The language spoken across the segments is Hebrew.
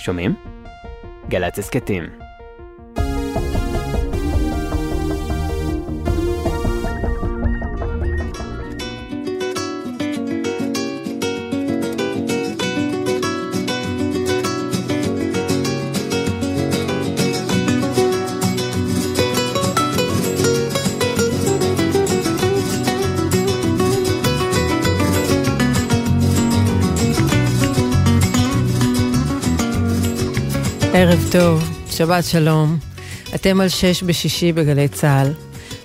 שומעים? גל"צ הסכתים. ערב טוב, שבת שלום. אתם על שש בשישי בגלי צה"ל.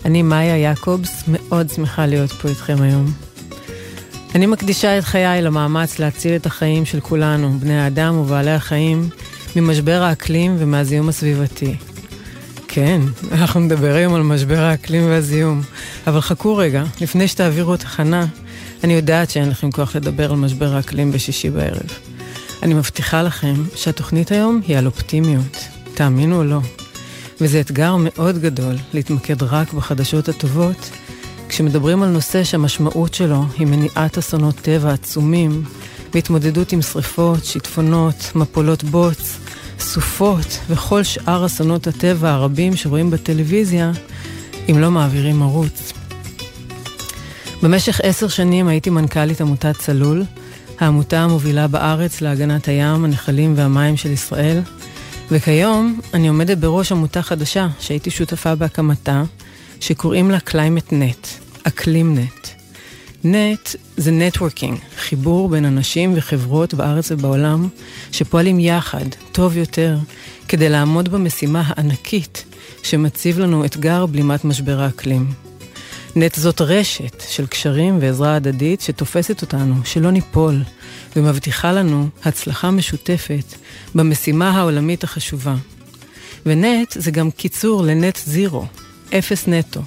אני מאיה יעקובס, מאוד שמחה להיות פה איתכם היום. אני מקדישה את חיי למאמץ להציל את החיים של כולנו, בני האדם ובעלי החיים, ממשבר האקלים ומהזיהום הסביבתי. כן, אנחנו נדבר היום על משבר האקלים והזיהום, אבל חכו רגע, לפני שתעבירו תחנה, אני יודעת שאין לכם כוח לדבר על משבר האקלים בשישי בערב. אני מבטיחה לכם שהתוכנית היום היא על אופטימיות, תאמינו או לא. וזה אתגר מאוד גדול להתמקד רק בחדשות הטובות, כשמדברים על נושא שהמשמעות שלו היא מניעת אסונות טבע עצומים, והתמודדות עם שריפות, שיטפונות, מפולות בוץ, סופות וכל שאר אסונות הטבע הרבים שרואים בטלוויזיה, אם לא מעבירים ערוץ. במשך עשר שנים הייתי מנכ"לית עמותת צלול, העמותה המובילה בארץ להגנת הים, הנחלים והמים של ישראל, וכיום אני עומדת בראש עמותה חדשה שהייתי שותפה בהקמתה, שקוראים לה Climate Net, אקלים נט. נט זה נטוורקינג, חיבור בין אנשים וחברות בארץ ובעולם, שפועלים יחד, טוב יותר, כדי לעמוד במשימה הענקית שמציב לנו אתגר בלימת משבר האקלים. נט זאת רשת של קשרים ועזרה הדדית שתופסת אותנו, שלא ניפול, ומבטיחה לנו הצלחה משותפת במשימה העולמית החשובה. ונט זה גם קיצור לנט זירו, אפס נטו,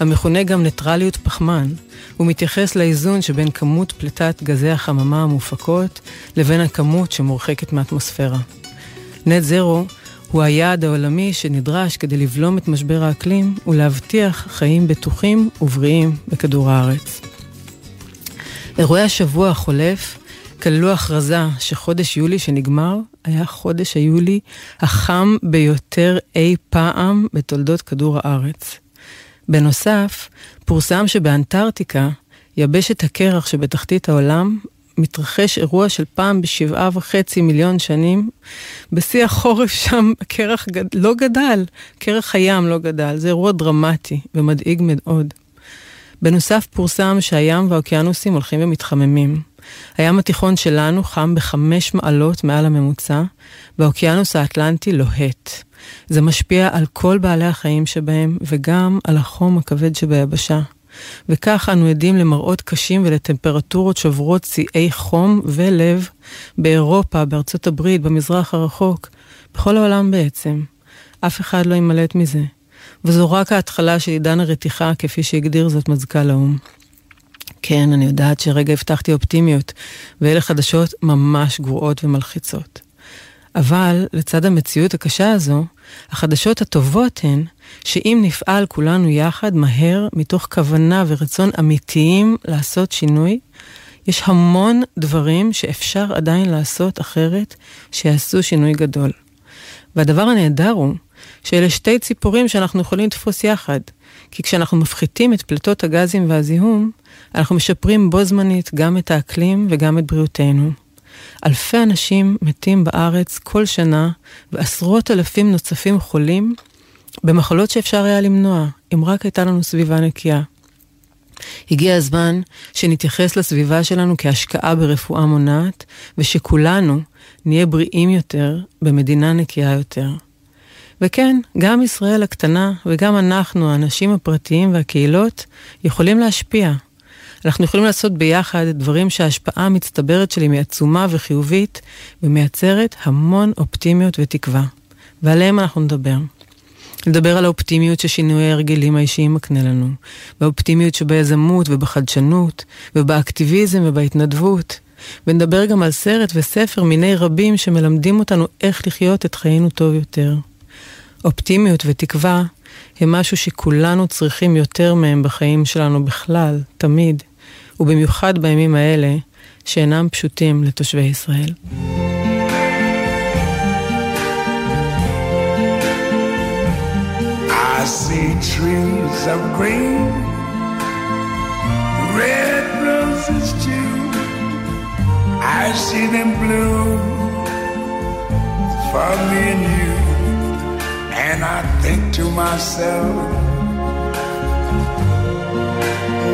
המכונה גם ניטרליות פחמן, הוא מתייחס לאיזון שבין כמות פליטת גזי החממה המופקות לבין הכמות שמורחקת מהאטמוספירה. נט זירו הוא היעד העולמי שנדרש כדי לבלום את משבר האקלים ולהבטיח חיים בטוחים ובריאים בכדור הארץ. אירועי השבוע החולף כללו הכרזה שחודש יולי שנגמר היה חודש היולי החם ביותר אי פעם בתולדות כדור הארץ. בנוסף, פורסם שבאנטארקטיקה, יבשת הקרח שבתחתית העולם, מתרחש אירוע של פעם בשבעה וחצי מיליון שנים. בשיא החורף שם הקרח גד... לא גדל, קרח הים לא גדל. זה אירוע דרמטי ומדאיג מאוד. בנוסף פורסם שהים והאוקיינוסים הולכים ומתחממים. הים התיכון שלנו חם בחמש מעלות מעל הממוצע, והאוקיינוס האטלנטי לוהט. זה משפיע על כל בעלי החיים שבהם, וגם על החום הכבד שביבשה. וכך אנו עדים למראות קשים ולטמפרטורות שוברות שיאי חום ולב באירופה, בארצות הברית, במזרח הרחוק, בכל העולם בעצם. אף אחד לא יימלט מזה. וזו רק ההתחלה של עידן הרתיחה, כפי שהגדיר זאת מזכ"ל האו"ם. כן, אני יודעת שרגע הבטחתי אופטימיות, ואלה חדשות ממש גרועות ומלחיצות. אבל לצד המציאות הקשה הזו, החדשות הטובות הן שאם נפעל כולנו יחד, מהר, מתוך כוונה ורצון אמיתיים לעשות שינוי, יש המון דברים שאפשר עדיין לעשות אחרת, שיעשו שינוי גדול. והדבר הנהדר הוא שאלה שתי ציפורים שאנחנו יכולים לתפוס יחד. כי כשאנחנו מפחיתים את פליטות הגזים והזיהום, אנחנו משפרים בו זמנית גם את האקלים וגם את בריאותנו. אלפי אנשים מתים בארץ כל שנה, ועשרות אלפים נוספים חולים במחלות שאפשר היה למנוע, אם רק הייתה לנו סביבה נקייה. הגיע הזמן שנתייחס לסביבה שלנו כהשקעה ברפואה מונעת, ושכולנו נהיה בריאים יותר במדינה נקייה יותר. וכן, גם ישראל הקטנה וגם אנחנו, האנשים הפרטיים והקהילות, יכולים להשפיע. אנחנו יכולים לעשות ביחד דברים שההשפעה המצטברת שלי היא עצומה וחיובית, ומייצרת המון אופטימיות ותקווה. ועליהם אנחנו נדבר. נדבר על האופטימיות ששינוי ההרגלים האישיים מקנה לנו, והאופטימיות שביזמות ובחדשנות, ובאקטיביזם ובהתנדבות. ונדבר גם על סרט וספר מיני רבים שמלמדים אותנו איך לחיות את חיינו טוב יותר. אופטימיות ותקווה הם משהו שכולנו צריכים יותר מהם בחיים שלנו בכלל, תמיד, ובמיוחד בימים האלה, שאינם פשוטים לתושבי ישראל. I see of green, red. I see them for me and you. And I think to myself,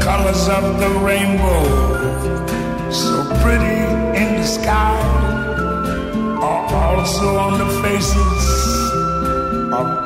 Colors of the rainbow, so pretty in the sky, are also on the faces of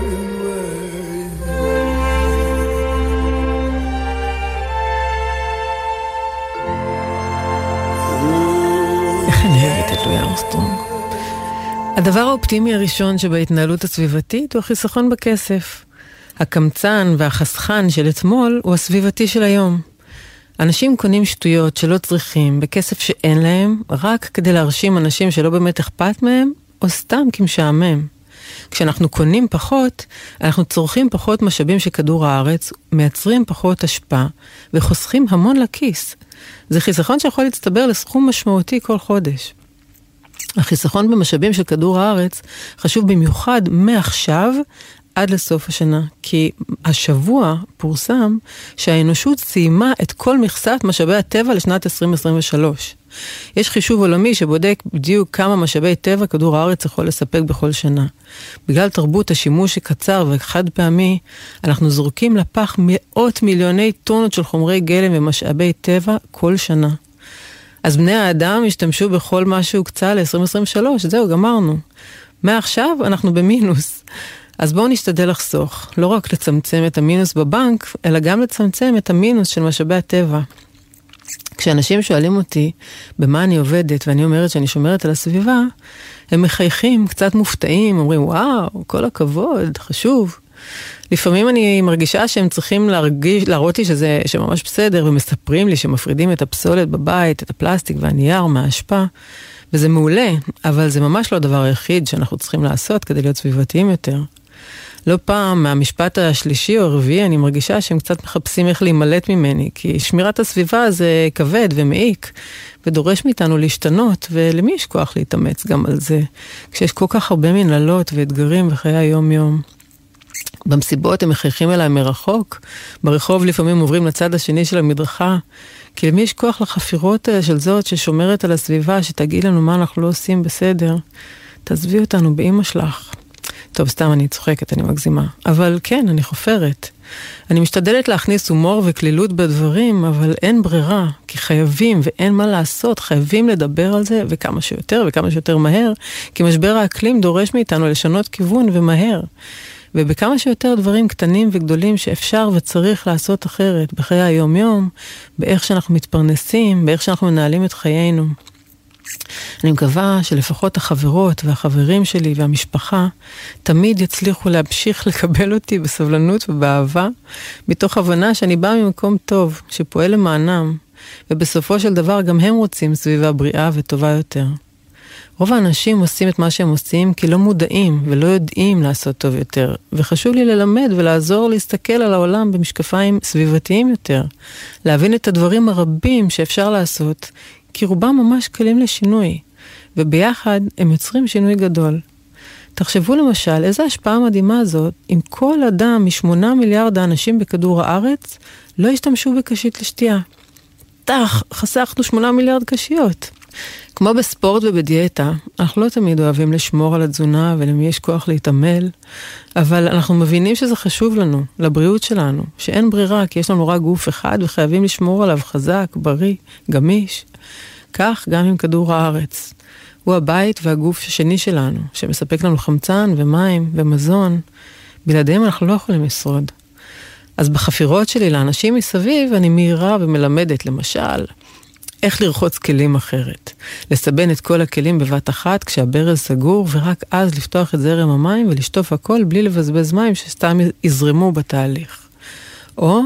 לואי ארמסטרונג. הדבר האופטימי הראשון שבהתנהלות הסביבתית הוא החיסכון בכסף. הקמצן והחסכן של אתמול הוא הסביבתי של היום. אנשים קונים שטויות שלא צריכים בכסף שאין להם, רק כדי להרשים אנשים שלא באמת אכפת מהם, או סתם כי משעמם. כשאנחנו קונים פחות, אנחנו צורכים פחות משאבים של כדור הארץ, מייצרים פחות אשפה, וחוסכים המון לכיס. זה חיסכון שיכול להצטבר לסכום משמעותי כל חודש. החיסכון במשאבים של כדור הארץ חשוב במיוחד מעכשיו עד לסוף השנה, כי השבוע פורסם שהאנושות סיימה את כל מכסת משאבי הטבע לשנת 2023. יש חישוב עולמי שבודק בדיוק כמה משאבי טבע כדור הארץ יכול לספק בכל שנה. בגלל תרבות השימוש הקצר וחד פעמי, אנחנו זורקים לפח מאות מיליוני טונות של חומרי גלם ומשאבי טבע כל שנה. אז בני האדם השתמשו בכל מה שהוקצה ל-2023, זהו, גמרנו. מעכשיו אנחנו במינוס. אז בואו נשתדל לחסוך, לא רק לצמצם את המינוס בבנק, אלא גם לצמצם את המינוס של משאבי הטבע. כשאנשים שואלים אותי במה אני עובדת, ואני אומרת שאני שומרת על הסביבה, הם מחייכים, קצת מופתעים, אומרים, וואו, כל הכבוד, חשוב. לפעמים אני מרגישה שהם צריכים להרגיש, להראות לי שזה, שממש בסדר, ומספרים לי שמפרידים את הפסולת בבית, את הפלסטיק והנייר מהאשפה, וזה מעולה, אבל זה ממש לא הדבר היחיד שאנחנו צריכים לעשות כדי להיות סביבתיים יותר. לא פעם מהמשפט השלישי או הרביעי אני מרגישה שהם קצת מחפשים איך להימלט ממני, כי שמירת הסביבה זה כבד ומעיק, ודורש מאיתנו להשתנות, ולמי יש כוח להתאמץ גם על זה, כשיש כל כך הרבה מנהלות ואתגרים בחיי היום-יום. במסיבות הם מחייכים אליי מרחוק, ברחוב לפעמים עוברים לצד השני של המדרכה, כי למי יש כוח לחפירות של זאת ששומרת על הסביבה, שתגיד לנו מה אנחנו לא עושים בסדר? תעזבי אותנו באימא שלך. טוב, סתם אני צוחקת, אני מגזימה. אבל כן, אני חופרת. אני משתדלת להכניס הומור וקלילות בדברים, אבל אין ברירה, כי חייבים ואין מה לעשות, חייבים לדבר על זה, וכמה שיותר וכמה שיותר מהר, כי משבר האקלים דורש מאיתנו לשנות כיוון ומהר. ובכמה שיותר דברים קטנים וגדולים שאפשר וצריך לעשות אחרת בחיי היום-יום, באיך שאנחנו מתפרנסים, באיך שאנחנו מנהלים את חיינו. אני מקווה שלפחות החברות והחברים שלי והמשפחה תמיד יצליחו להמשיך לקבל אותי בסבלנות ובאהבה, מתוך הבנה שאני באה ממקום טוב, שפועל למענם, ובסופו של דבר גם הם רוצים סביבה בריאה וטובה יותר. רוב האנשים עושים את מה שהם עושים כי לא מודעים ולא יודעים לעשות טוב יותר, וחשוב לי ללמד ולעזור להסתכל על העולם במשקפיים סביבתיים יותר, להבין את הדברים הרבים שאפשר לעשות, כי רובם ממש קלים לשינוי, וביחד הם יוצרים שינוי גדול. תחשבו למשל איזה השפעה מדהימה זאת אם כל אדם משמונה מיליארד האנשים בכדור הארץ לא ישתמשו בקשית לשתייה. טח, חסכנו שמונה מיליארד קשיות. כמו בספורט ובדיאטה, אנחנו לא תמיד אוהבים לשמור על התזונה ולמי יש כוח להתעמל, אבל אנחנו מבינים שזה חשוב לנו, לבריאות שלנו, שאין ברירה כי יש לנו רק גוף אחד וחייבים לשמור עליו חזק, בריא, גמיש. כך גם עם כדור הארץ. הוא הבית והגוף השני שלנו, שמספק לנו חמצן ומים ומזון. בלעדיהם אנחנו לא יכולים לשרוד. אז בחפירות שלי לאנשים מסביב אני מהירה ומלמדת, למשל, איך לרחוץ כלים אחרת. לסבן את כל הכלים בבת אחת כשהברז סגור, ורק אז לפתוח את זרם המים ולשטוף הכל בלי לבזבז מים שסתם יזרמו בתהליך. או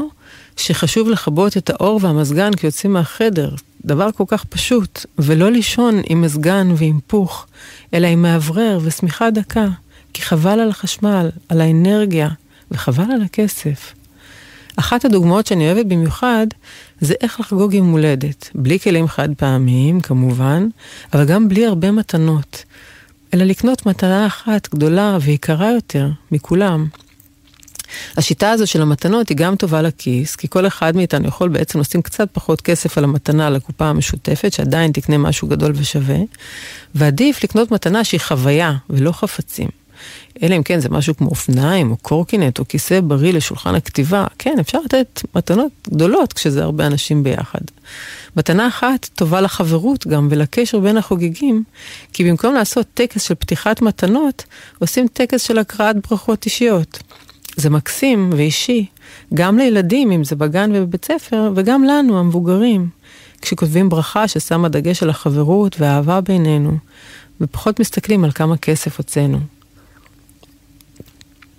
שחשוב לכבות את האור והמזגן כי יוצאים מהחדר, דבר כל כך פשוט, ולא לישון עם מזגן ועם פוך, אלא עם מאוורר ושמיכה דקה, כי חבל על החשמל, על האנרגיה, וחבל על הכסף. אחת הדוגמאות שאני אוהבת במיוחד, זה איך לחגוג עם הולדת. בלי כלים חד פעמיים, כמובן, אבל גם בלי הרבה מתנות. אלא לקנות מתנה אחת גדולה ויקרה יותר מכולם. השיטה הזו של המתנות היא גם טובה לכיס, כי כל אחד מאיתנו יכול בעצם לשים קצת פחות כסף על המתנה לקופה המשותפת, שעדיין תקנה משהו גדול ושווה, ועדיף לקנות מתנה שהיא חוויה ולא חפצים. אלא אם כן זה משהו כמו אופניים, או קורקינט, או כיסא בריא לשולחן הכתיבה. כן, אפשר לתת מתנות גדולות כשזה הרבה אנשים ביחד. מתנה אחת טובה לחברות גם ולקשר בין החוגגים, כי במקום לעשות טקס של פתיחת מתנות, עושים טקס של הקראת ברכות אישיות. זה מקסים ואישי, גם לילדים, אם זה בגן ובבית ספר, וגם לנו, המבוגרים. כשכותבים ברכה ששמה דגש על החברות והאהבה בינינו, ופחות מסתכלים על כמה כסף הוצאנו.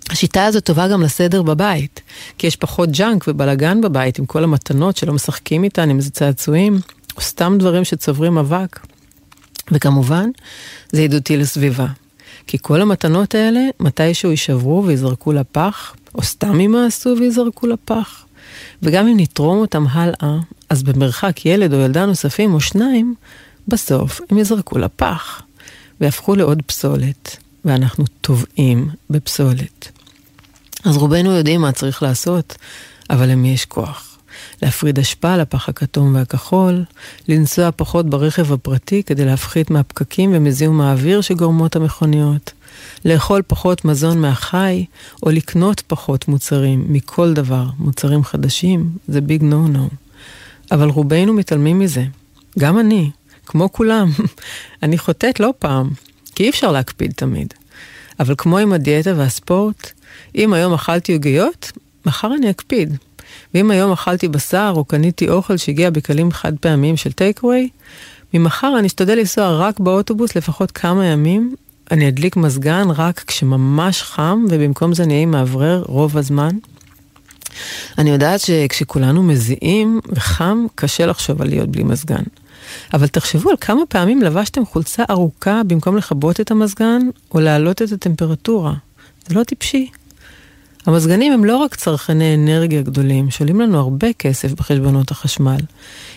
השיטה הזאת טובה גם לסדר בבית, כי יש פחות junk ובלאגן בבית עם כל המתנות שלא משחקים איתן, עם איזה צעצועים, או סתם דברים שצוברים אבק. וכמובן, זה ידידותי לסביבה. כי כל המתנות האלה, מתישהו יישברו ויזרקו לפח, או סתם ימאסו ויזרקו לפח. וגם אם נתרום אותם הלאה, אז במרחק ילד או ילדה נוספים או שניים, בסוף הם יזרקו לפח, ויהפכו לעוד פסולת, ואנחנו טובעים בפסולת. אז רובנו יודעים מה צריך לעשות, אבל למי יש כוח? להפריד אשפה לפח הכתום והכחול, לנסוע פחות ברכב הפרטי כדי להפחית מהפקקים ומזיהום האוויר שגורמות המכוניות, לאכול פחות מזון מהחי, או לקנות פחות מוצרים מכל דבר, מוצרים חדשים, זה ביג נו נו. אבל רובנו מתעלמים מזה. גם אני, כמו כולם. אני חוטאת לא פעם, כי אי אפשר להקפיד תמיד. אבל כמו עם הדיאטה והספורט, אם היום אכלתי עוגיות, מחר אני אקפיד. ואם היום אכלתי בשר או קניתי אוכל שהגיע בקלים חד פעמיים של טייקווי, ממחר אני אשתדל לנסוע רק באוטובוס לפחות כמה ימים. אני אדליק מזגן רק כשממש חם, ובמקום זה אני אהיה מאוורר רוב הזמן. אני יודעת שכשכולנו מזיעים וחם, קשה לחשוב על להיות בלי מזגן. אבל תחשבו על כמה פעמים לבשתם חולצה ארוכה במקום לכבות את המזגן, או להעלות את הטמפרטורה. זה לא טיפשי. המזגנים הם לא רק צרכני אנרגיה גדולים, שעולים לנו הרבה כסף בחשבונות החשמל.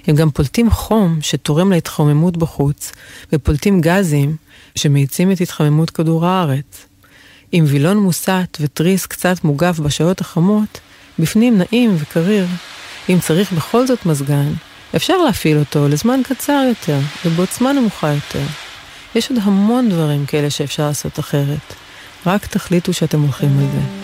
הם גם פולטים חום שתורם להתחממות בחוץ, ופולטים גזים שמאיצים את התחממות כדור הארץ. עם וילון מוסת ותריס קצת מוגף בשעות החמות, בפנים נעים וקריר. אם צריך בכל זאת מזגן, אפשר להפעיל אותו לזמן קצר יותר ובעוצמה נמוכה יותר. יש עוד המון דברים כאלה שאפשר לעשות אחרת. רק תחליטו שאתם הולכים על זה.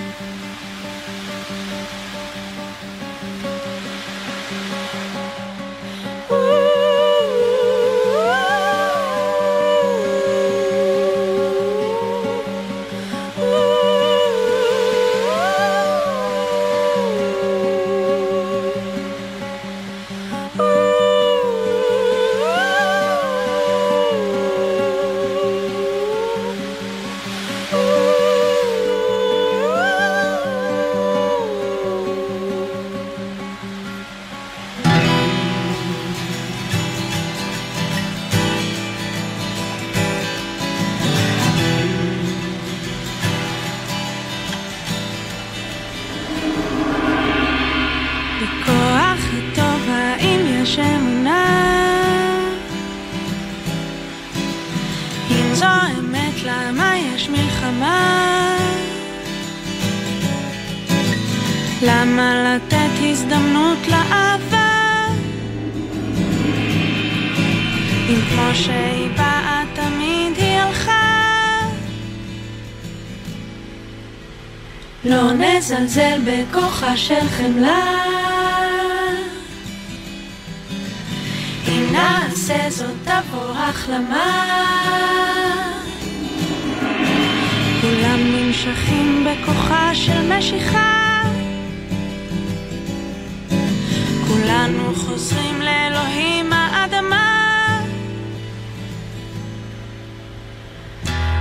של חמלה. אם נעשה זאת תבוא החלמה. כולם נמשכים בכוחה של משיכה. כולנו חוזרים לאלוהים האדמה.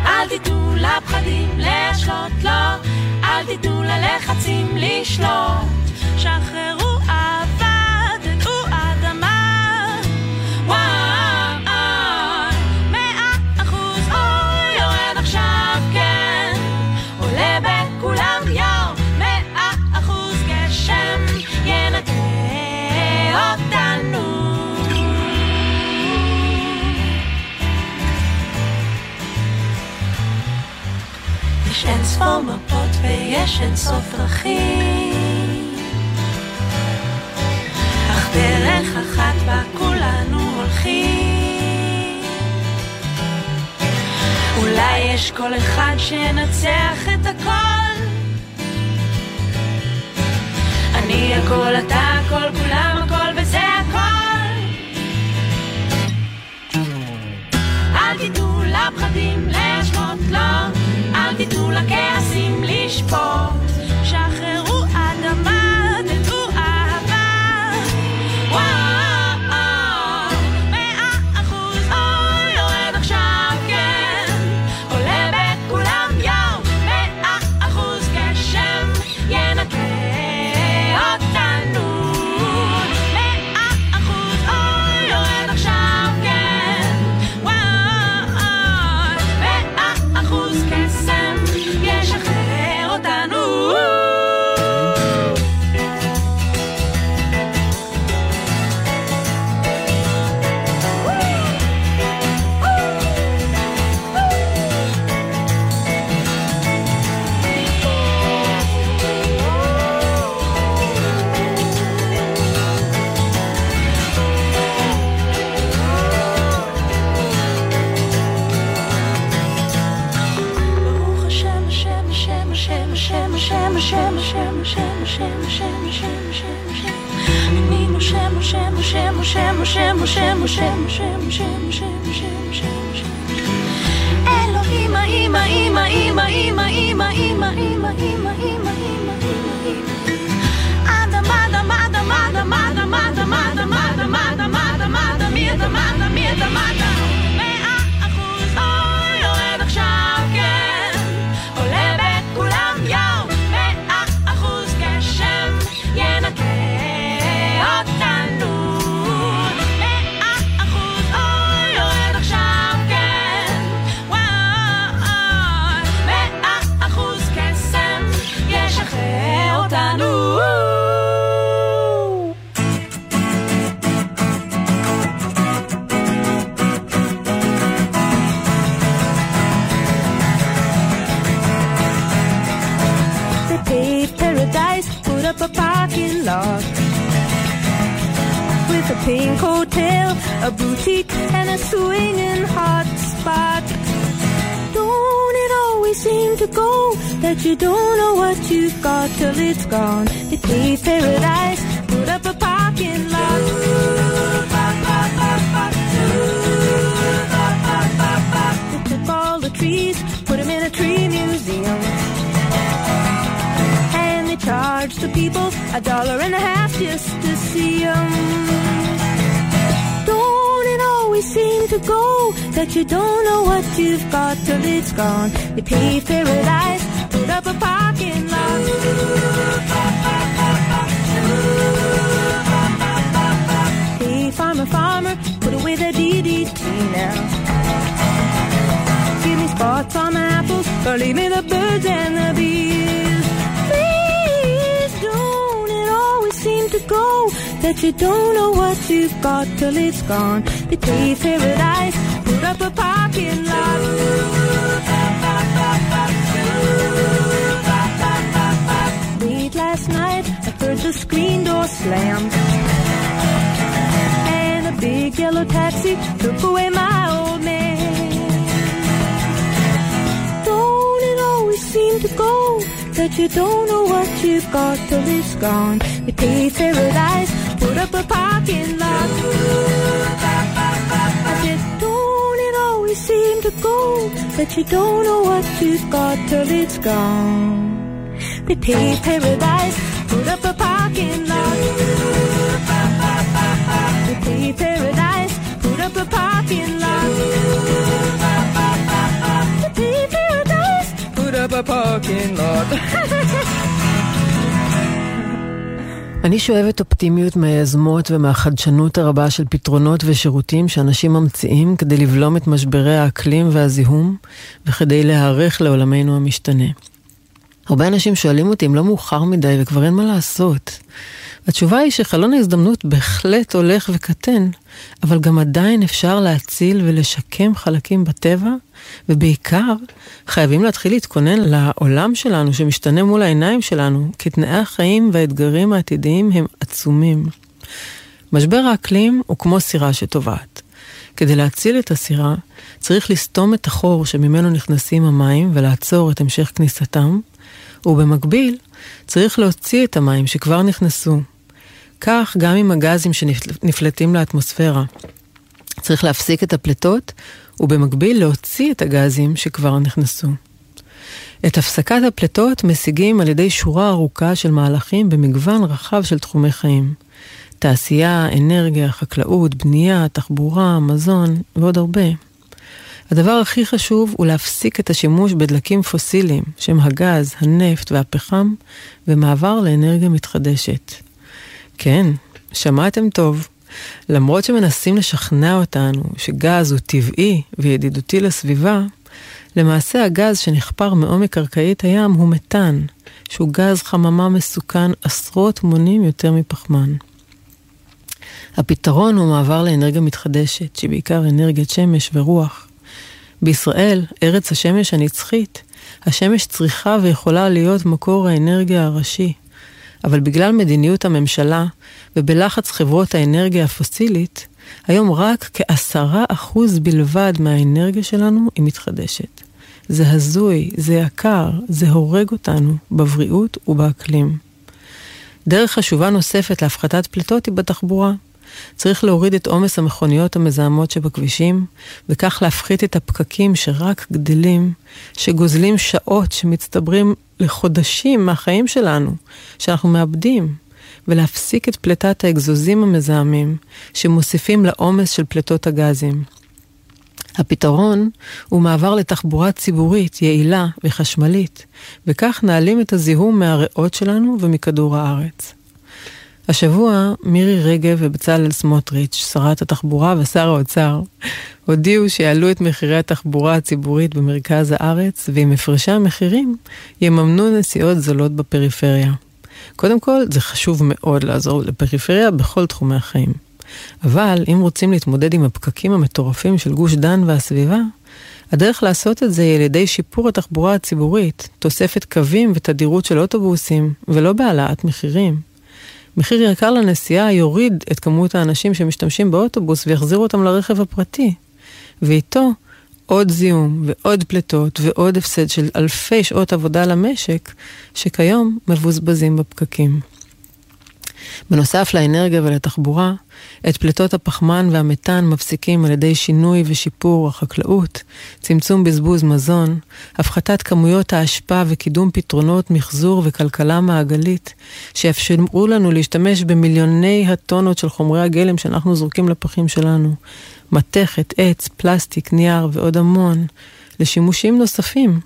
אל תיתנו לפחדים להשלות לו לא. אל תיתנו ללחצים לשלוט. שחררו עבד, אדמה. וואי, מאה אחוז, אוי, יורד עכשיו, כן. עולה בכולם יער, מאה אחוז גשם, ינקה אותנו. יש אין ספור מפות. ויש אין סוף דרכים. אך דרך אחת בה כולנו הולכים. אולי יש כל אחד שינצח את הכל. אני הכל, אתה הכל, כולם הכל וזה הכל. אל תיתנו לפחדים להשוות לו. לא. תנו לכעסים לשפוך אלוהים, אמא, אמא, אמא, אמא, אמא, אמא, אמא, אמא, אמא, a boutique, and a swinging hot spot. Don't it always seem to go that you don't know what you've got till it's gone? They paved paradise, put up a parking lot. They took all the trees, put them in a tree museum. And they charged the people a dollar and a half just to see them always seem to go that you don't know what you've got till it's gone. They paved paradise, put up a parking lot. Hey, farmer, farmer, put away the DDT now. Give me spots on my apples, or leave me the birds and the bees. Please don't it always seem to go that you don't know what you've got till it's gone. They pay paradise, put up a parking lot. Late last night, I heard the screen door slam. And a big yellow taxi took away my old man. Don't it always seem to go that you don't know what you've got till it's gone? You pay paradise, put up a parking lot. I said, don't it always seem to go that you don't know what you've got till it's gone? They pay paradise, put up a parking lot. They pay paradise, put up a parking lot. They pay paradise, put up a parking lot. אני שואבת אופטימיות מהיזמות ומהחדשנות הרבה של פתרונות ושירותים שאנשים ממציאים כדי לבלום את משברי האקלים והזיהום וכדי להיערך לעולמנו המשתנה. הרבה אנשים שואלים אותי אם לא מאוחר מדי וכבר אין מה לעשות. התשובה היא שחלון ההזדמנות בהחלט הולך וקטן, אבל גם עדיין אפשר להציל ולשקם חלקים בטבע, ובעיקר חייבים להתחיל להתכונן לעולם שלנו שמשתנה מול העיניים שלנו, כי תנאי החיים והאתגרים העתידיים הם עצומים. משבר האקלים הוא כמו סירה שטובעת. כדי להציל את הסירה, צריך לסתום את החור שממנו נכנסים המים ולעצור את המשך כניסתם, ובמקביל צריך להוציא את המים שכבר נכנסו. כך גם עם הגזים שנפלטים לאטמוספירה. צריך להפסיק את הפליטות, ובמקביל להוציא את הגזים שכבר נכנסו. את הפסקת הפליטות משיגים על ידי שורה ארוכה של מהלכים במגוון רחב של תחומי חיים. תעשייה, אנרגיה, חקלאות, בנייה, תחבורה, מזון ועוד הרבה. הדבר הכי חשוב הוא להפסיק את השימוש בדלקים פוסיליים, שהם הגז, הנפט והפחם, ומעבר לאנרגיה מתחדשת. כן, שמעתם טוב. למרות שמנסים לשכנע אותנו שגז הוא טבעי וידידותי לסביבה, למעשה הגז שנחפר מעומק קרקעית הים הוא מתאן, שהוא גז חממה מסוכן עשרות מונים יותר מפחמן. הפתרון הוא מעבר לאנרגיה מתחדשת, שהיא בעיקר אנרגיית שמש ורוח. בישראל, ארץ השמש הנצחית, השמש צריכה ויכולה להיות מקור האנרגיה הראשי. אבל בגלל מדיניות הממשלה ובלחץ חברות האנרגיה הפוסילית, היום רק כעשרה אחוז בלבד מהאנרגיה שלנו היא מתחדשת. זה הזוי, זה יקר, זה הורג אותנו בבריאות ובאקלים. דרך חשובה נוספת להפחתת פליטות היא בתחבורה. צריך להוריד את עומס המכוניות המזהמות שבכבישים, וכך להפחית את הפקקים שרק גדלים, שגוזלים שעות שמצטברים לחודשים מהחיים שלנו, שאנחנו מאבדים, ולהפסיק את פליטת האגזוזים המזהמים, שמוסיפים לעומס של פליטות הגזים. הפתרון הוא מעבר לתחבורה ציבורית יעילה וחשמלית, וכך נעלים את הזיהום מהריאות שלנו ומכדור הארץ. השבוע מירי רגב ובצלאל סמוטריץ', שרת התחבורה ושר האוצר, הודיעו שיעלו את מחירי התחבורה הציבורית במרכז הארץ, ועם הפרשי המחירים יממנו נסיעות זולות בפריפריה. קודם כל, זה חשוב מאוד לעזור לפריפריה בכל תחומי החיים. אבל אם רוצים להתמודד עם הפקקים המטורפים של גוש דן והסביבה, הדרך לעשות את זה היא על ידי שיפור התחבורה הציבורית, תוספת קווים ותדירות של אוטובוסים, ולא בהעלאת מחירים. מחיר יקר לנסיעה יוריד את כמות האנשים שמשתמשים באוטובוס ויחזיר אותם לרכב הפרטי. ואיתו עוד זיהום ועוד פליטות ועוד הפסד של אלפי שעות עבודה למשק, שכיום מבוזבזים בפקקים. בנוסף לאנרגיה ולתחבורה, את פליטות הפחמן והמתאן מפסיקים על ידי שינוי ושיפור החקלאות, צמצום בזבוז מזון, הפחתת כמויות האשפה וקידום פתרונות מחזור וכלכלה מעגלית, שיאפשרו לנו להשתמש במיליוני הטונות של חומרי הגלם שאנחנו זורקים לפחים שלנו, מתכת, עץ, פלסטיק, נייר ועוד המון, לשימושים נוספים.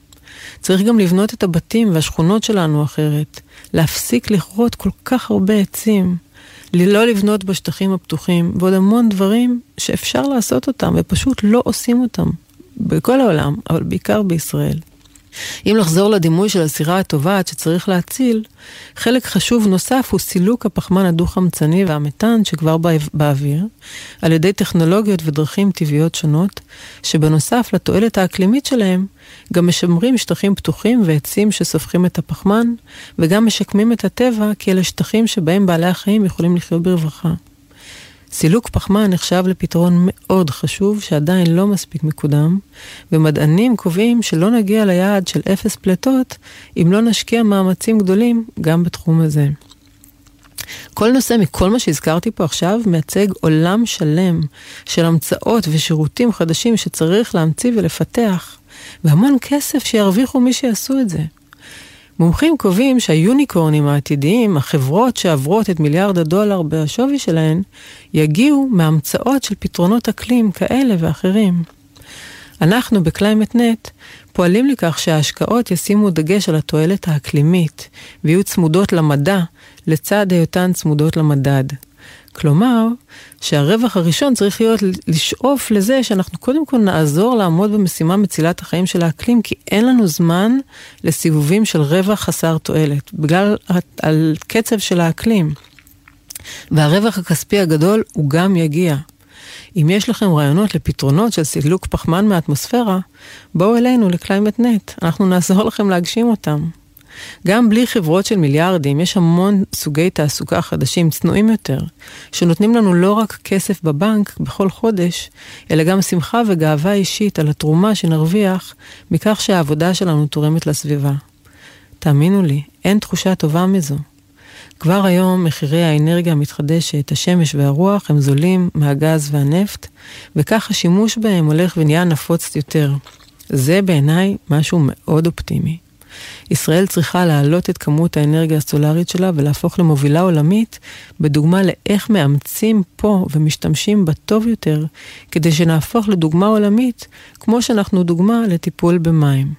צריך גם לבנות את הבתים והשכונות שלנו אחרת, להפסיק לכרות כל כך הרבה עצים, לא לבנות בשטחים הפתוחים, ועוד המון דברים שאפשר לעשות אותם, ופשוט לא עושים אותם. בכל העולם, אבל בעיקר בישראל. אם לחזור לדימוי של הסירה הטובעת שצריך להציל, חלק חשוב נוסף הוא סילוק הפחמן הדו-חמצני והמתאן שכבר באוויר, על ידי טכנולוגיות ודרכים טבעיות שונות, שבנוסף לתועלת האקלימית שלהם, גם משמרים שטחים פתוחים ועצים שסופחים את הפחמן, וגם משקמים את הטבע, כי אלה שטחים שבהם בעלי החיים יכולים לחיות ברווחה. סילוק פחמן נחשב לפתרון מאוד חשוב שעדיין לא מספיק מקודם, ומדענים קובעים שלא נגיע ליעד של אפס פליטות אם לא נשקיע מאמצים גדולים גם בתחום הזה. כל נושא מכל מה שהזכרתי פה עכשיו מייצג עולם שלם של המצאות ושירותים חדשים שצריך להמציא ולפתח, והמון כסף שירוויחו מי שיעשו את זה. מומחים קובעים שהיוניקורנים העתידיים, החברות שעוברות את מיליארד הדולר בשווי שלהן, יגיעו מהמצאות של פתרונות אקלים כאלה ואחרים. אנחנו ב Climate-Net פועלים לכך שההשקעות ישימו דגש על התועלת האקלימית ויהיו צמודות למדע לצד היותן צמודות למדד. כלומר, שהרווח הראשון צריך להיות לשאוף לזה שאנחנו קודם כל נעזור לעמוד במשימה מצילת החיים של האקלים, כי אין לנו זמן לסיבובים של רווח חסר תועלת, בגלל הקצב של האקלים. והרווח הכספי הגדול הוא גם יגיע. אם יש לכם רעיונות לפתרונות של סילוק פחמן מהאטמוספירה, בואו אלינו ל Climate-Net, אנחנו נעזור לכם להגשים אותם. גם בלי חברות של מיליארדים, יש המון סוגי תעסוקה חדשים, צנועים יותר, שנותנים לנו לא רק כסף בבנק בכל חודש, אלא גם שמחה וגאווה אישית על התרומה שנרוויח מכך שהעבודה שלנו תורמת לסביבה. תאמינו לי, אין תחושה טובה מזו. כבר היום מחירי האנרגיה המתחדשת, השמש והרוח, הם זולים מהגז והנפט, וכך השימוש בהם הולך ונהיה נפוץ יותר. זה בעיניי משהו מאוד אופטימי. ישראל צריכה להעלות את כמות האנרגיה הסולארית שלה ולהפוך למובילה עולמית בדוגמה לאיך מאמצים פה ומשתמשים בה טוב יותר, כדי שנהפוך לדוגמה עולמית, כמו שאנחנו דוגמה לטיפול במים.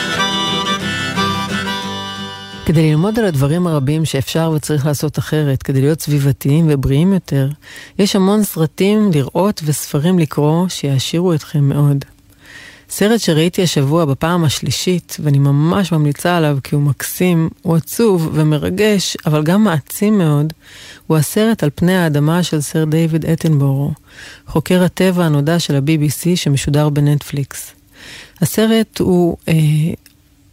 כדי ללמוד על הדברים הרבים שאפשר וצריך לעשות אחרת, כדי להיות סביבתיים ובריאים יותר, יש המון סרטים לראות וספרים לקרוא שיעשירו אתכם מאוד. סרט שראיתי השבוע בפעם השלישית, ואני ממש ממליצה עליו כי הוא מקסים, הוא עצוב ומרגש, אבל גם מעצים מאוד, הוא הסרט על פני האדמה של סר דיוויד אטנבורו, חוקר הטבע הנודע של ה-BBC שמשודר בנטפליקס. הסרט הוא אה,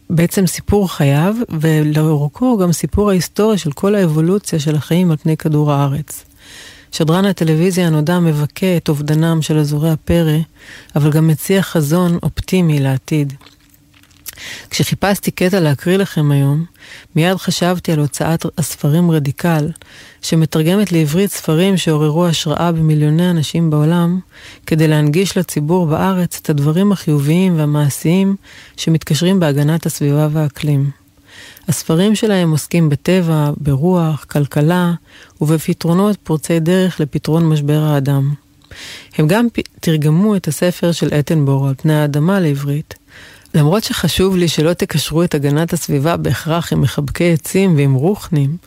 בעצם סיפור חייו, ולאורכו גם סיפור ההיסטוריה של כל האבולוציה של החיים על פני כדור הארץ. שדרן הטלוויזיה הנודע מבכה את אובדנם של אזורי הפרא, אבל גם מציע חזון אופטימי לעתיד. כשחיפשתי קטע להקריא לכם היום, מיד חשבתי על הוצאת הספרים רדיקל, שמתרגמת לעברית ספרים שעוררו השראה במיליוני אנשים בעולם, כדי להנגיש לציבור בארץ את הדברים החיוביים והמעשיים שמתקשרים בהגנת הסביבה והאקלים. הספרים שלהם עוסקים בטבע, ברוח, כלכלה ובפתרונות פורצי דרך לפתרון משבר האדם. הם גם תרגמו את הספר של אטנבורו על פני האדמה לעברית, למרות שחשוב לי שלא תקשרו את הגנת הסביבה בהכרח עם מחבקי עצים ועם רוחנים,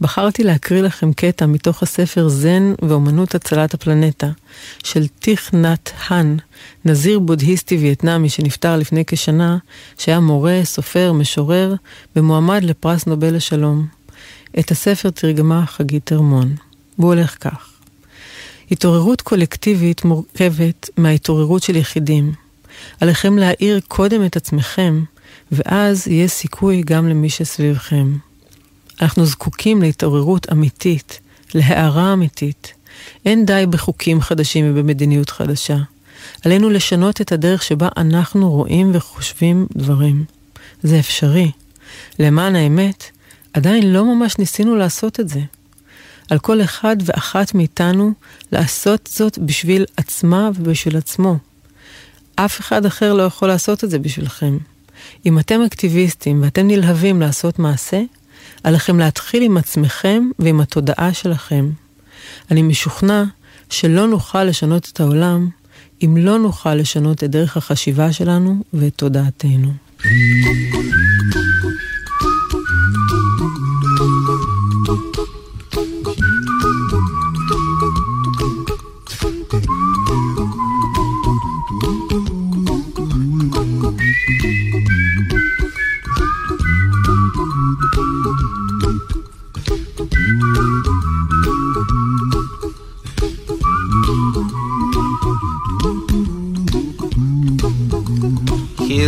בחרתי להקריא לכם קטע מתוך הספר זן ואומנות הצלת הפלנטה, של טיך נאט האן, נזיר בודהיסטי וייטנאמי שנפטר לפני כשנה, שהיה מורה, סופר, משורר, ומועמד לפרס נובל לשלום. את הספר תרגמה חגית תרמון. והוא הולך כך: התעוררות קולקטיבית מורכבת מההתעוררות של יחידים. עליכם להאיר קודם את עצמכם, ואז יהיה סיכוי גם למי שסביבכם. אנחנו זקוקים להתעוררות אמיתית, להערה אמיתית. אין די בחוקים חדשים ובמדיניות חדשה. עלינו לשנות את הדרך שבה אנחנו רואים וחושבים דברים. זה אפשרי. למען האמת, עדיין לא ממש ניסינו לעשות את זה. על כל אחד ואחת מאיתנו לעשות זאת בשביל עצמה ובשביל עצמו. אף אחד אחר לא יכול לעשות את זה בשבילכם. אם אתם אקטיביסטים ואתם נלהבים לעשות מעשה, עליכם להתחיל עם עצמכם ועם התודעה שלכם. אני משוכנע שלא נוכל לשנות את העולם אם לא נוכל לשנות את דרך החשיבה שלנו ואת תודעתנו.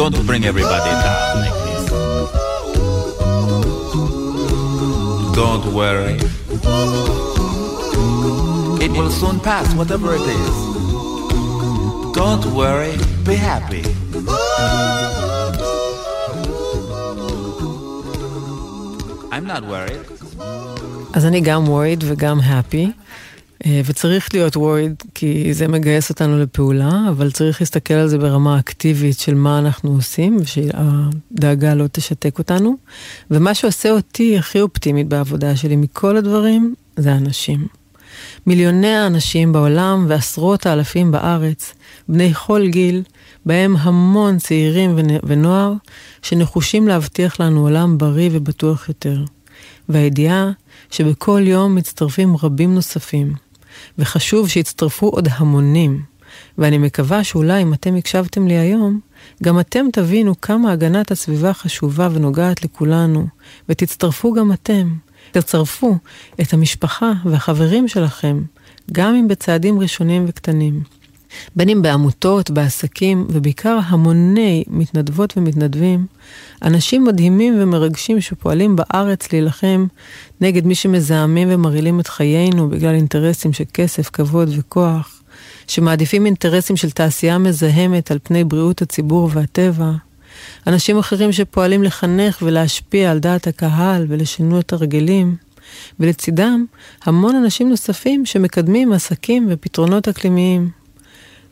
Don't bring everybody down like this. Don't worry. It will soon pass, whatever it is. Don't worry, be happy. I'm not worried. אז אני גם worried וגם happy, אה, וצריך להיות worried כי זה מגייס אותנו לפעולה, אבל צריך להסתכל על זה ברמה אקטיבית של מה אנחנו עושים, ושהדאגה לא תשתק אותנו. ומה שעושה אותי הכי אופטימית בעבודה שלי מכל הדברים, זה אנשים. מיליוני האנשים בעולם ועשרות האלפים בארץ, בני כל גיל, בהם המון צעירים ונוער, שנחושים להבטיח לנו עולם בריא ובטוח יותר. והידיעה שבכל יום מצטרפים רבים נוספים, וחשוב שיצטרפו עוד המונים, ואני מקווה שאולי אם אתם הקשבתם לי היום, גם אתם תבינו כמה הגנת הסביבה חשובה ונוגעת לכולנו, ותצטרפו גם אתם. תצרפו את המשפחה והחברים שלכם, גם אם בצעדים ראשונים וקטנים. בין אם בעמותות, בעסקים, ובעיקר המוני מתנדבות ומתנדבים, אנשים מדהימים ומרגשים שפועלים בארץ להילחם נגד מי שמזהמים ומרעילים את חיינו בגלל אינטרסים של כסף, כבוד וכוח, שמעדיפים אינטרסים של תעשייה מזהמת על פני בריאות הציבור והטבע, אנשים אחרים שפועלים לחנך ולהשפיע על דעת הקהל ולשינוי את הרגלים, ולצידם המון אנשים נוספים שמקדמים עסקים ופתרונות אקלימיים.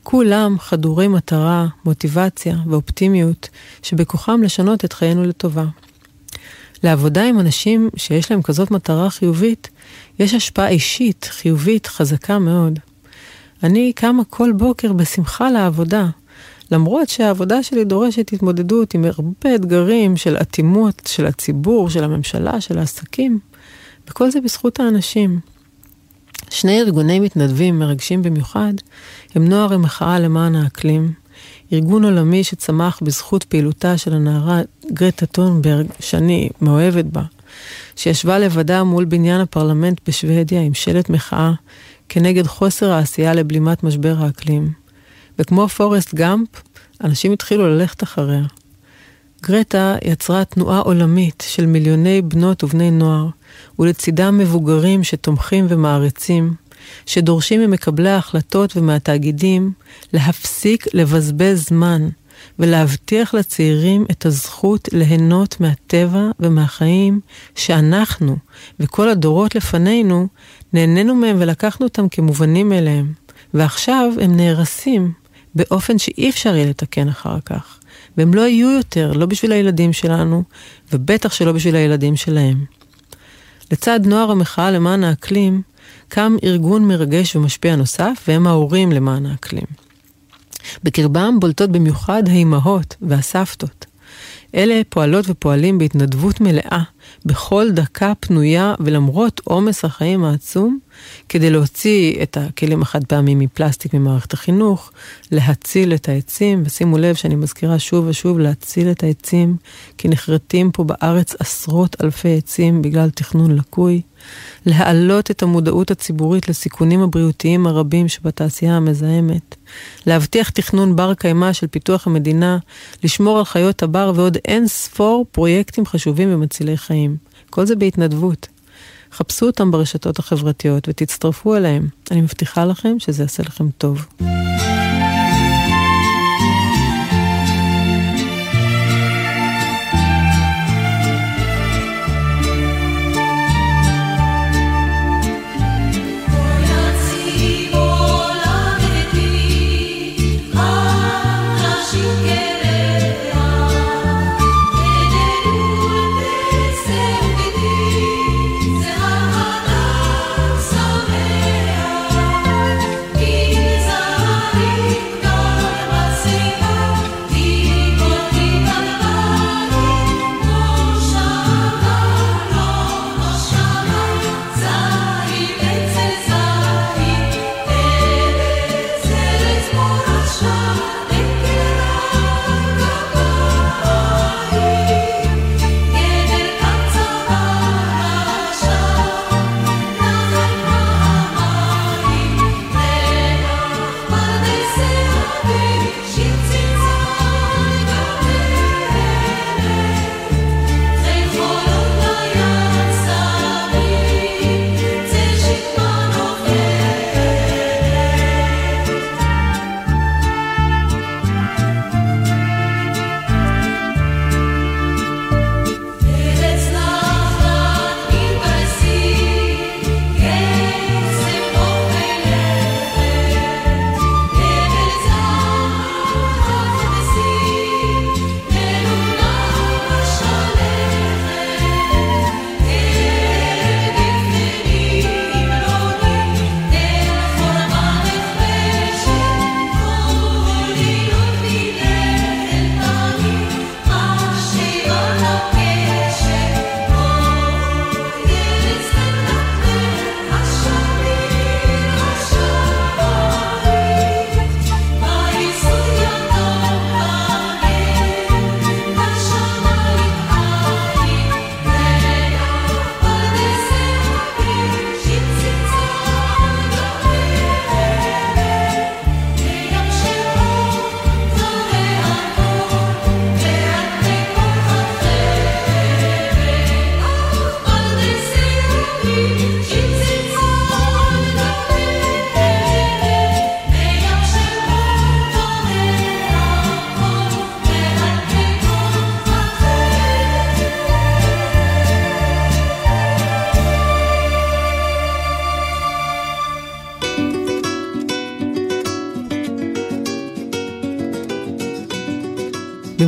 כולם חדורי מטרה, מוטיבציה ואופטימיות שבכוחם לשנות את חיינו לטובה. לעבודה עם אנשים שיש להם כזאת מטרה חיובית, יש השפעה אישית, חיובית, חזקה מאוד. אני קמה כל בוקר בשמחה לעבודה, למרות שהעבודה שלי דורשת התמודדות עם הרבה אתגרים של אטימות של הציבור, של הממשלה, של העסקים, וכל זה בזכות האנשים. שני ארגוני מתנדבים מרגשים במיוחד הם נוער המחאה למען האקלים, ארגון עולמי שצמח בזכות פעילותה של הנערה גרטה טונברג, שאני מאוהבת בה, שישבה לבדה מול בניין הפרלמנט בשוודיה עם שלט מחאה כנגד חוסר העשייה לבלימת משבר האקלים. וכמו פורסט גאמפ, אנשים התחילו ללכת אחריה. גרטה יצרה תנועה עולמית של מיליוני בנות ובני נוער, ולצידם מבוגרים שתומכים ומעריצים, שדורשים ממקבלי ההחלטות ומהתאגידים להפסיק לבזבז זמן ולהבטיח לצעירים את הזכות ליהנות מהטבע ומהחיים שאנחנו וכל הדורות לפנינו נהנינו מהם ולקחנו אותם כמובנים מאליהם, ועכשיו הם נהרסים באופן שאי אפשר יהיה לתקן אחר כך. והם לא יהיו יותר, לא בשביל הילדים שלנו, ובטח שלא בשביל הילדים שלהם. לצד נוער המחאה למען האקלים, קם ארגון מרגש ומשפיע נוסף, והם ההורים למען האקלים. בקרבם בולטות במיוחד האימהות והסבתות. אלה פועלות ופועלים בהתנדבות מלאה, בכל דקה פנויה ולמרות עומס החיים העצום, כדי להוציא את הכלים החד פעמים מפלסטיק ממערכת החינוך, להציל את העצים, ושימו לב שאני מזכירה שוב ושוב להציל את העצים, כי נחרטים פה בארץ עשרות אלפי עצים בגלל תכנון לקוי, להעלות את המודעות הציבורית לסיכונים הבריאותיים הרבים שבתעשייה המזהמת, להבטיח תכנון בר קיימא של פיתוח המדינה, לשמור על חיות הבר ועוד אין ספור פרויקטים חשובים ומצילי חיים. כל זה בהתנדבות. חפשו אותם ברשתות החברתיות ותצטרפו אליהם. אני מבטיחה לכם שזה יעשה לכם טוב.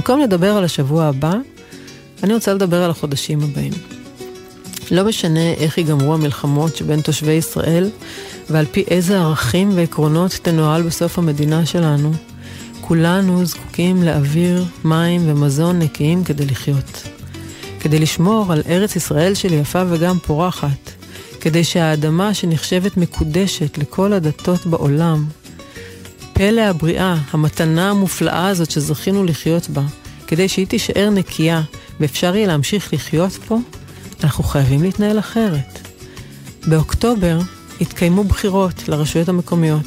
במקום לדבר על השבוע הבא, אני רוצה לדבר על החודשים הבאים. לא משנה איך ייגמרו המלחמות שבין תושבי ישראל ועל פי איזה ערכים ועקרונות תנוהל בסוף המדינה שלנו, כולנו זקוקים לאוויר, מים ומזון נקיים כדי לחיות. כדי לשמור על ארץ ישראל של יפה וגם פורחת, כדי שהאדמה שנחשבת מקודשת לכל הדתות בעולם, פלא הבריאה, המתנה המופלאה הזאת שזכינו לחיות בה, כדי שהיא תישאר נקייה ואפשר יהיה להמשיך לחיות פה, אנחנו חייבים להתנהל אחרת. באוקטובר התקיימו בחירות לרשויות המקומיות.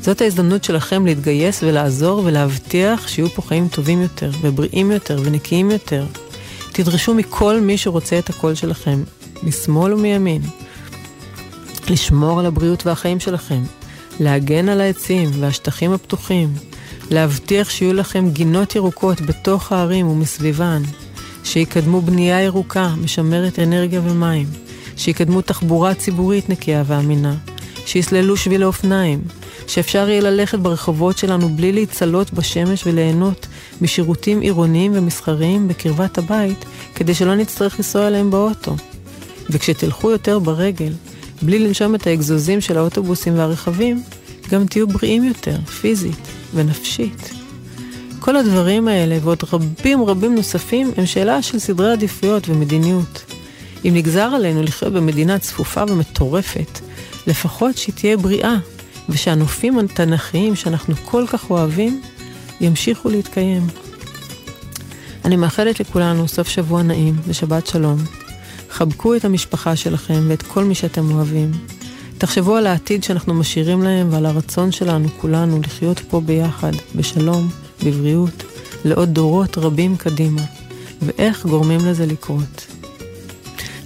זאת ההזדמנות שלכם להתגייס ולעזור ולהבטיח שיהיו פה חיים טובים יותר, ובריאים יותר, ונקיים יותר. תדרשו מכל מי שרוצה את הקול שלכם, משמאל ומימין. לשמור על הבריאות והחיים שלכם, להגן על העצים והשטחים הפתוחים, להבטיח שיהיו לכם גינות ירוקות בתוך הערים ומסביבן, שיקדמו בנייה ירוקה, משמרת אנרגיה ומים, שיקדמו תחבורה ציבורית נקייה ואמינה, שיסללו שבילי אופניים, שאפשר יהיה ללכת ברחובות שלנו בלי להצלות בשמש וליהנות משירותים עירוניים ומסחריים בקרבת הבית, כדי שלא נצטרך לנסוע אליהם באוטו. וכשתלכו יותר ברגל, בלי לנשום את האגזוזים של האוטובוסים והרכבים, גם תהיו בריאים יותר, פיזית ונפשית. כל הדברים האלה ועוד רבים רבים נוספים הם שאלה של סדרי עדיפויות ומדיניות. אם נגזר עלינו לחיות במדינה צפופה ומטורפת, לפחות שהיא תהיה בריאה, ושהנופים התנ"כיים שאנחנו כל כך אוהבים, ימשיכו להתקיים. אני מאחלת לכולנו סוף שבוע נעים ושבת שלום. חבקו את המשפחה שלכם ואת כל מי שאתם אוהבים. תחשבו על העתיד שאנחנו משאירים להם ועל הרצון שלנו, כולנו, לחיות פה ביחד, בשלום, בבריאות, לעוד דורות רבים קדימה. ואיך גורמים לזה לקרות.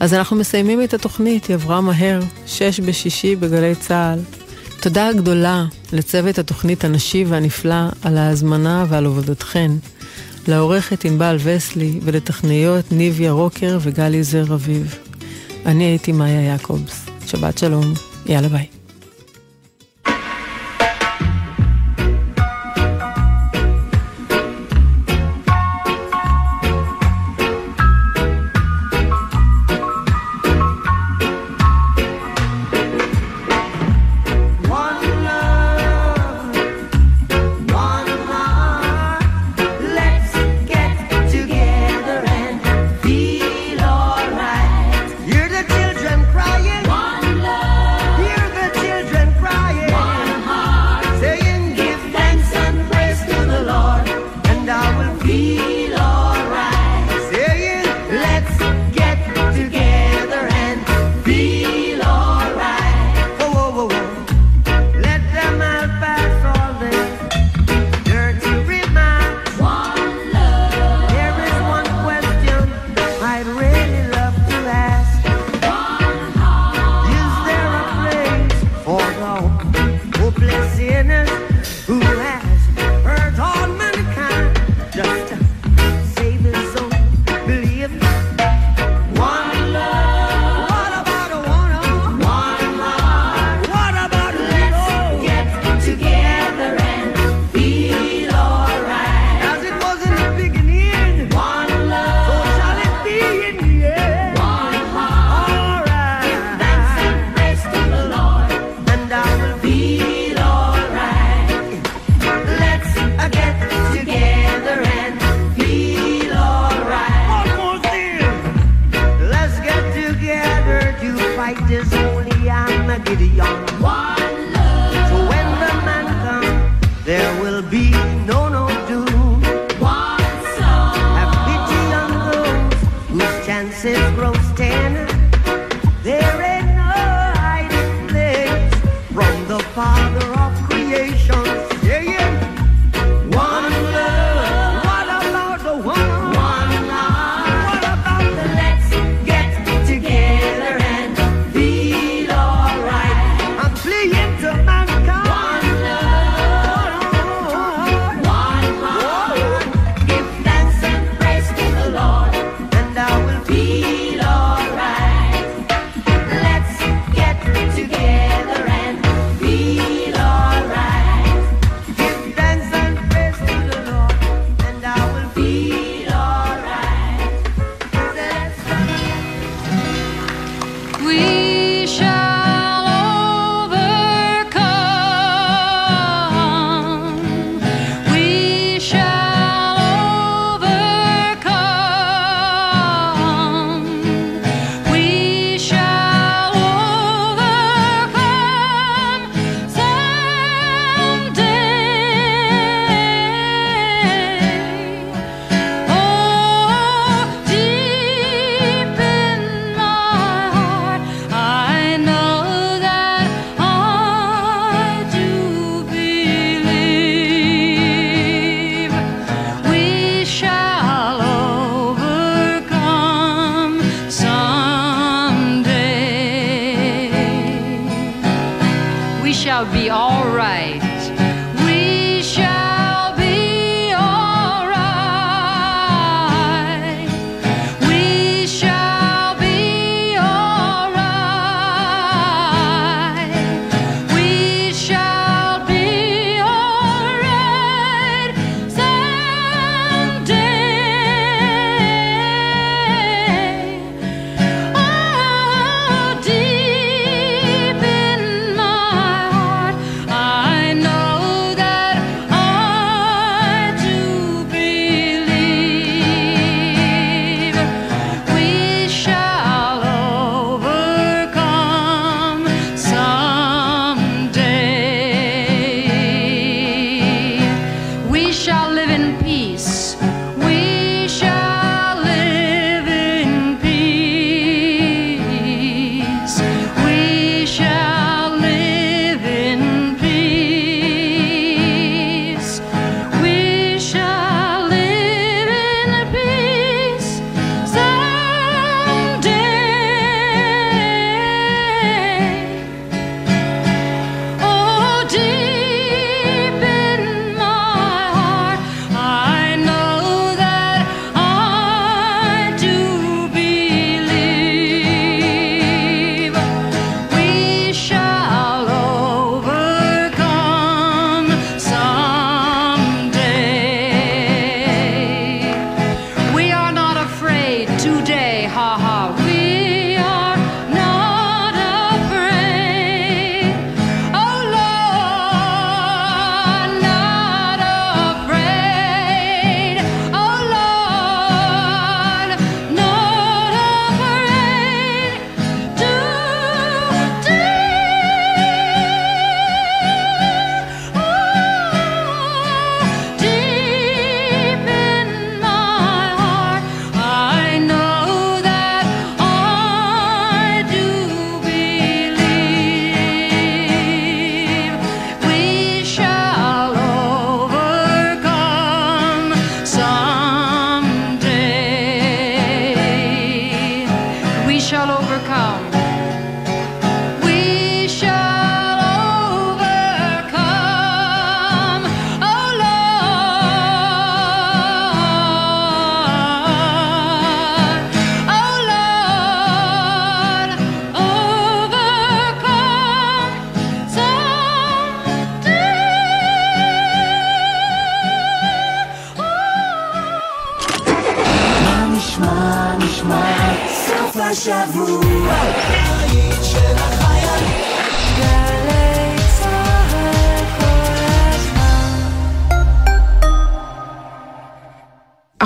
אז אנחנו מסיימים את התוכנית, היא עברה מהר, שש בשישי בגלי צה"ל. תודה גדולה לצוות התוכנית הנשי והנפלא על ההזמנה ועל עבודתכן. לעורכת ענבל וסלי ולטכניות ניביה רוקר וגלי זר אביב. אני הייתי מאיה יעקובס. שבת שלום, יאללה ביי.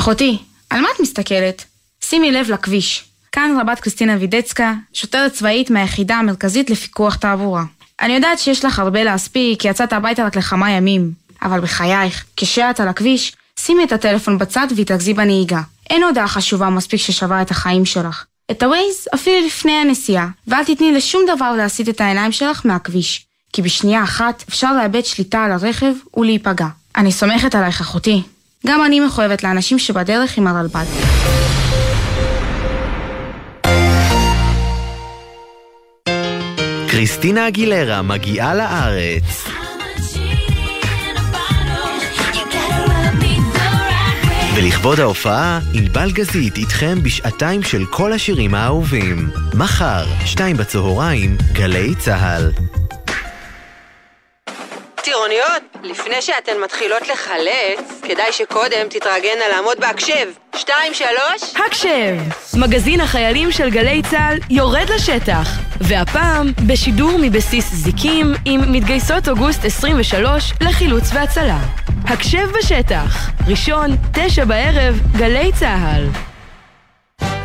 אחותי, על מה את מסתכלת? שימי לב לכביש. כאן רבת קריסטינה וידצקה, שוטרת צבאית מהיחידה המרכזית לפיקוח תעבורה. אני יודעת שיש לך הרבה להספיק, כי יצאת הביתה רק לכמה ימים. אבל בחייך, כשאת על הכביש, שימי את הטלפון בצד והתרכזי בנהיגה. אין הודעה חשובה מספיק ששווה את החיים שלך. את הווייז אפילו לפני הנסיעה, ואל תתני לשום דבר להסיט את העיניים שלך מהכביש. כי בשנייה אחת אפשר לאבד שליטה על הרכב ולהיפגע. אני סומכת עלייך אחותי. גם אני מחויבת לאנשים שבדרך עם הרלב"ד. קריסטינה אגילרה מגיעה לארץ. ולכבוד ההופעה, ענבל גזית איתכם בשעתיים של כל השירים האהובים. מחר, שתיים בצהריים, גלי צה"ל. טירוניות, לפני שאתן מתחילות לחלץ, כדאי שקודם תתרגלנה לעמוד בהקשב. שתיים, שלוש. הקשב! מגזין החיילים של גלי צה"ל יורד לשטח. והפעם בשידור מבסיס זיקים עם מתגייסות אוגוסט 23 לחילוץ והצלה. הקשב בשטח, ראשון, תשע בערב, גלי צה"ל.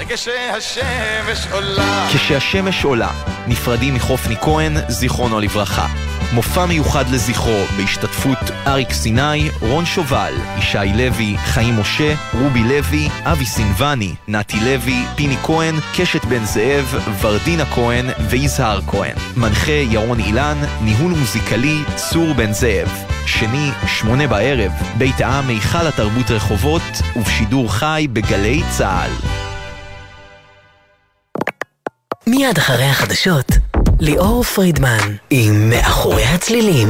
כשהשמש עולה כשהשמש עולה, נפרדים מחופני כהן, זיכרונו לברכה. מופע מיוחד לזכרו, בהשתתפות אריק סיני, רון שובל, ישי לוי, חיים משה, רובי לוי, אבי סינבני, נתי לוי, פיני כהן, קשת בן זאב, ורדינה כהן ויזהר כהן. מנחה ירון אילן, ניהול מוזיקלי צור בן זאב. שני, שמונה בערב, בית העם היכל התרבות רחובות, ובשידור חי בגלי צה"ל. מיד אחרי החדשות, ליאור פרידמן עם מאחורי הצלילים.